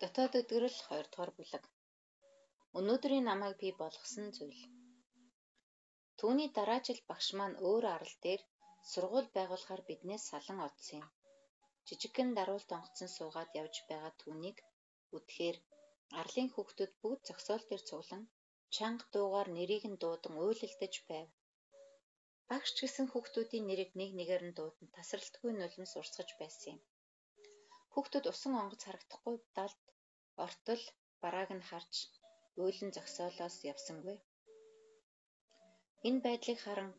Дотоод өдгөрөл 2 дугаар бүлэг. Өнөөдрийн намайг би болгосон зүйл. Түүний дараа жил багш маань өөр арал дээр сургууль байгуулахаар биднээс салан одсон юм. Жижигхэн даруулт онгоцон суугаад явж байгаа түүнийг үдэхээр арлын хүүхдүүд бүгд зогсоол дээр цуглан чанга дуугаар нэрийг нь дуудан уйлалдаж байв. Багш ч гэсэн хүүхдүүдийн нэрийг нэг нэгээр нь дуудан тасралтгүй нулимс урсгаж байсан юм. Хүүхдүүд усан онгоц харагдахгүй далд ортол барааг нь харж уйлан зогсоолоос явсангүй. Энэ байдлыг харан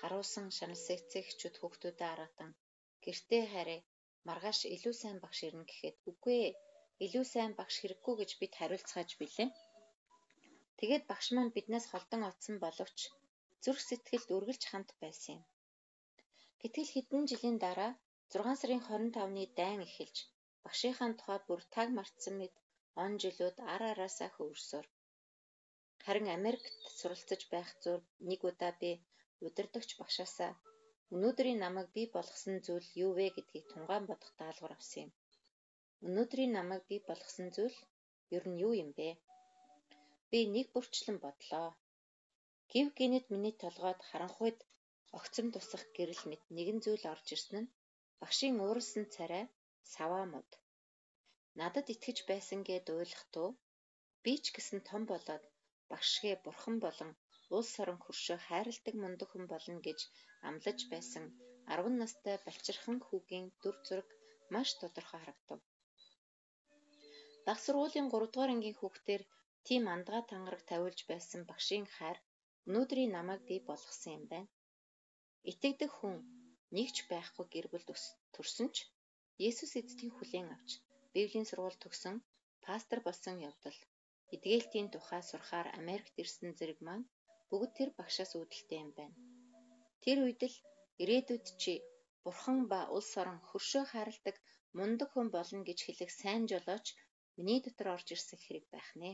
харуулсан шаналсэгцэгчүүд хүүхдүүдэд аратан гэртээ харъя маргааш илүү сайн багш ирнэ гэхэд үгүй ээ илүү сайн багш хэрэггүй гэж бид хариулцгааж билээ. Тэгээд багш маань биднээс холдон оцсон боловч зүрх сэтгэлд үргэлж хамт байсан юм. Гэтэл хэдэн жилийн дараа 6 сарын 25-ны дайн эхэлж багшийнхаа тухай бүр таг мартсан мэд он жилүүд ар араасаа хөвөрсөөр. Харин Америкт суралцаж байх зур нэг удаа би удирдагч багшаасаа өнөөдрийн намайг би болгосон зүйл юу вэ гэдгийг тунгаан бодох даалгавар авсан юм. Өнөөдрийн намайг би болгосон зүйл ер нь юу юм бэ? Би нэг бүрчлэн бодлоо. Гив гинэд миний толгойд харанхуйд огцом тусах гэрэл мэт нэгэн зүйл орж ирсэн нь багшийн ууралсан царай саваа мод. Надад итгэж байсан гээд ойлгох туу би ч гэсэн том болоод багшгээ бурхан болон улс орон хөршөө хайрладаг мундаг хүн болно гэж амлаж байсан 10 настай балчирхан хүүгийн дүр зураг маш тодорхой харагдав. Багш сургуулийн 3 дугаар ангийн хүүхдээр тийм андгаа тангараг тавиулж байсан багшийн хайр өнөөдрийн намайг бий болгосон юм байна. Итгэдэг хүн нэгч байхгүй гэр бүл төрсөн ч Есүс эцгийн хүлээн авч Библийн сургууль төгсөн пастор болсон явдал эдгээлтийн тухай сурахаар Америкт ирсэн зэрэг маань бүгд тэр багшаас үүдэлтэй юм байна. Тэр үед л ирээдүйд чи бурхан ба улс орон хөршөө харалдаг мундаг хүн болно гэж хэлэх сайн жолооч миний дотор орж ирсэн хэрэг байх нэ.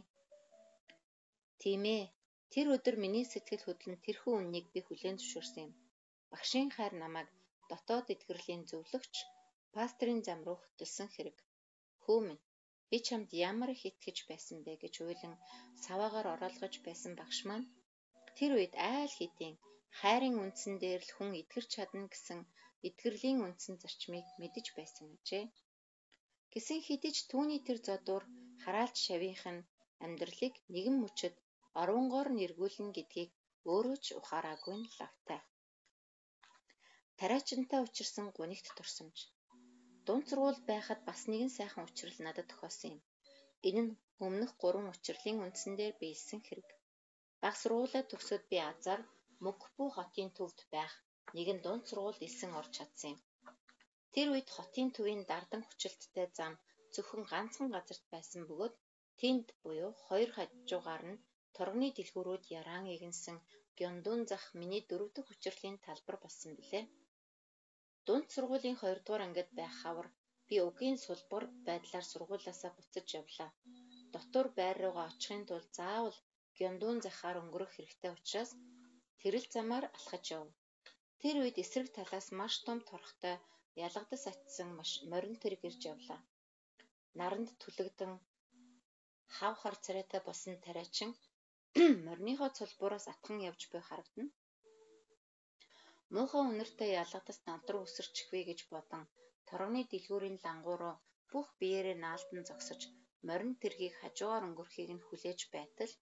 Тийм ээ. Тэр өдөр миний сэтгэл хөдлөн тэрхүү үннийг би хүлээн зөвшөөрсөн юм. Багшийн хайр намайг дотоод эдгэрлийн зөвлөгч пастрын зам руу хөтлсөн хэрэг. Минь би чамд ямар их итгэж байсан бэ гэж уйлан саваагаар ороолгож байсан багш маань тэр үед айл хэдийн хайрын үндсэн дээр л хүн итгэж чадна гэсэн эдгэрлийн үндсэн зарчмыг мэдэж байсан гэжээ. Гэсэн хэдий ч түүний тэр зодуур хараалт шавийнх нь амьдралыг нэгэн мөчөд орвонгоор нэргүүлнэ гэдгийг өөрөө ч ухаараагүй нь лавтай. Тариачинтай учирсан гунигт турсамж. Дунд сургууль байхад бас нэгэн сайхан учрал надад тохиосон юм. Энэ нь өмнөх гурван учрлын үндсэн дээр биелсэн хэрэг. Баг сургуулаа төгсөөд би азар Мөгпүү хотын төвд байх нэгэн дунд сургуульд элсэн орж чадсан юм. Тэр үед хотын төвийн дардан хүчилттэй зам зөвхөн ганцхан газарт байсан бөгөөд тэнд буюу хоёр хажуугаар нь торгоны дэлгүүрүүд яраан игэнсэн Гёндун зах миний дөрөв дэх учрлын талбар болсон билээ. Дунд сургуулийн 2 дугаар ангид байх хавар би өгийн сулбар байдлаар сургуулиасаа буцаж явлаа. Дотор байр руугаа очихын тулд заавал Гёндун захаар өнгөрөх хэрэгтэй учраас тэрэл замаар алхаж яв. Тэр үед эсрэг талаас маш том торхтой ялгадас атсан морин тэрэг ирж явлаа. Наранд түлэгдэн хав хар царайтай болсон тариачин морныхоо цулбуураас атхан явж буй харагдана. Муухай үнэртэй ялгадас над руу үсэрчихвэ гэж бодон торгоны дэлгүүрийн лангуу руу бүх биеэрээ наалдан зогсож морин тэргийг хажуугаар өнгөрөхийг нь хүлээж байтал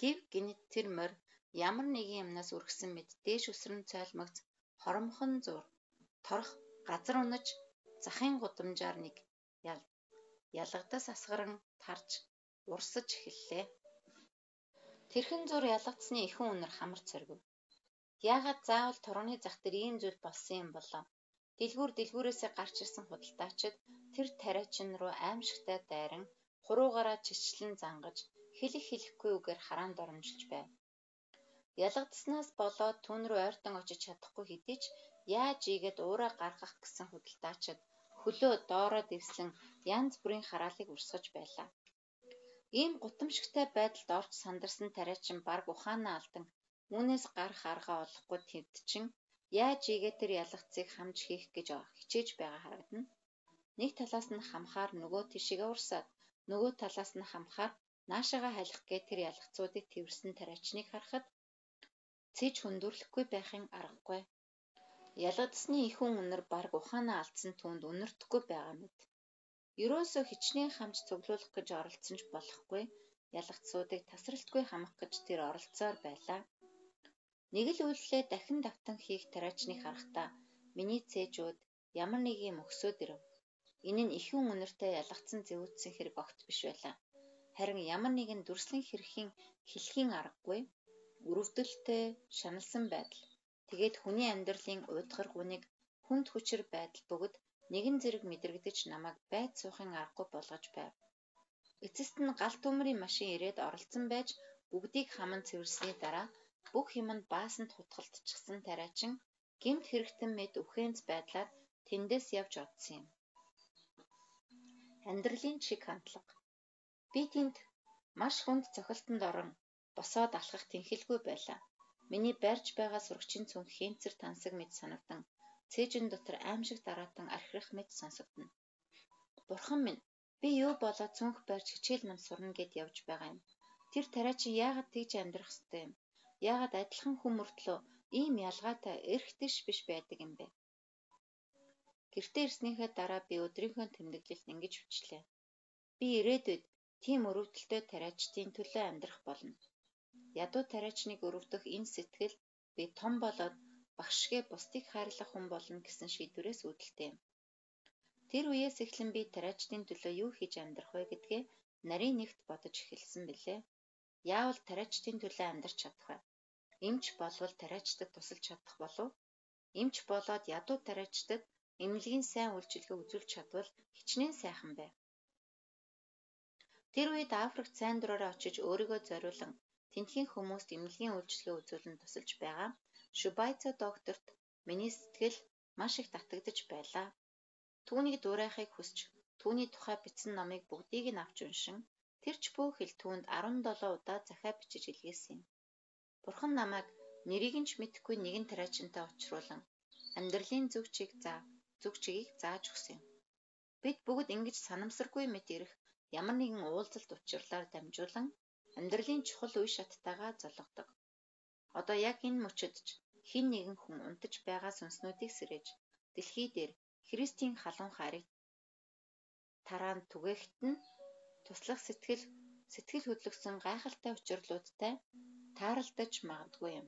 гів гинэт тэр морь ямар нэгэн юмнаас үргэсэн мэд дээш өсрөн цайлмагц хоромхон зур торох газар унаж захын гудамжаар нэг ялгадас асгаран тарж урсаж эхэллээ. Тэрхэн зур ялгадсны ихэн үнэр хамар цэргэв. Яагаад заавал торгоны зах дээр ийм зүйл болсон юм болов? Дэлгүүр дэлгүүрээсээ гарч ирсэн худалдаачид тэр тариачин руу аимшигтай дайран хуруугаараа чичлэн зангаж хэлэх хэлэхгүй үгээр хараанд оромжилж байв. Ялгадаснаас болоод түүн рүү ойртон очиж чадахгүй хэдий ч яаж ийгээд уураа гаргах гэсэн худалдаачид хөлөө доороо дэвслэн янз бүрийн хараалыг урсгаж байлаа. Ийм гутамшигтай байдалд орж сандарсан тариачин баг ухаанаа алдан Үүнээс гарах аргаа олохгүй Тэвдчин яаж ийгээ тэр ялгцыг хамж хийх гэж хичээж байгаа харагдана. Нэг талаас нь хамхаар нөгөө тишгээ урсаад Нөгөө талаас нь хамхаар наашаага халих гээ тэр ялгцуудыг тэрсэн тариачныг харахад цэж хүндүрлэхгүй байхын аргагүй. Ялгадсны ихүүн үнэр барг ухаанаа алдсан түнд үнэртэхгүй байгаа мэт. Ерөөсөө хичнээн хамж цуглуулах гэж оролцсон ч болохгүй ялгцуудыг тасралтгүй хамах гэж тэр оролцоор байлаа. Нэг л үйлдэлээ дахин давтан хийх тариачныг харахтаа миний цээжүүд ямар нэг юм өксөд ирэв. Энэ нь ихэнх үнэртэй ялгцсан зэвүүдсэн хэрэг огт биш байлаа. Харин ямар нэгэн дүрслэн хэрхэн хэлхийн аргагүй өрөвдөлтөй шаналсан байдал. Тэгээд хүний амьдралын уйдгар гүнийг хүнд хүчээр байдал бөгөөд нэгэн зэрэг мэдрэгдэж намайг байд суухын аргагүй болгож байв. Эцэст нь гал төмрийн машин ирээд оролцсон байж бүгдийг хаман цэвэрсний дараа бүх юм нь баасанд хутгалтчихсан тариачин гэмт хэрэгтэн мэд үхэнц байдлаар тэндээс явж одсон юм. Амьдралын чиг хандлага. Би тэнд маш хүнд цохилтонд орон босоод алхах тэнхэлгүй байлаа. Миний барьж байгаа сурагчийн цүнх хэмцэр тансаг мэд санагдан цээжин дотор аимшиг дараатан архирах мэд сонсогдно. Бурхан минь би юу болоод цүнх барьж хичээл нам сурна гэд явж байгаа юм. Тэр тариа чи яагаад тэгж амьдрах ёстой юм? Яагаад адилхан хүн мөртлөө ийм ялгаатай эрхтэйш биш байдаг юм бэ? Гэртээ ирснийхээ дараа би өдрийнхөө тэмдэглэлд ингэж хүчлээ. Би ирээдүйд тийм өрөвдөлтөй тариачдын төлөө амьдрах болно. Ядуу тариачныг өрөвдөх энэ сэтгэл би том болоод багшгээ бусдыг хайрлах хүн болно гэсэн шийдвэрээс үүдэлтэй юм. Тэр үеэс эхлэн би тариачдын төлөө юу хийж амьдрах вэ гэдгээ нарийн нэгт бодож эхэлсэн билээ. Яавал тариачдын төлөө амьдарч чадах вэ? Эмч болвол тариачдад тусалж чадах болов? Эмч болоод ядуу тариачдад эмнэлгийн сайн үйлчилгээ үзүүлж чадвал хичнээн сайхан байв. Тэр үед Африкт сайн дураараа очиж өөрийгөө зориулан тентхийн хүмүүст эмнэлгийн үйлчилгээ үзүүлэн тусалж байгаа Шубайца докторт миний сэтгэл маш их татагдж байлаа. Түүнийг дуурайхыг хүсч түүний тухай бичсэн номыг бүгдийг нь авч уншин тэр ч бүх хэл түүнд 17 удаа захиа бичиж илгээсэн юм. Бурхан намайг нэрийг нь ч мэдэхгүй нэгэн тариачинтай учруулан амьдралын зөв чиг заа зөв чигийг зааж өгсөн юм. Бид бүгд ингэж санамсаргүй мэт ирэх ямар нэгэн уулзалт учирлаар дамжуулан амьдралын чухал үе шаттайгаа золгодог. Одоо яг энэ мөчөд ч хин нэгэн хүн унтаж байгаа сүнснүүдийг сэрэж дэлхий дээр Христийн халуун харийг тараанд түгээхт нь туслах сэтгэл сэтгэл хөдлөсөн гайхалтай учирлуудтай тааралдаж магадгүй юм.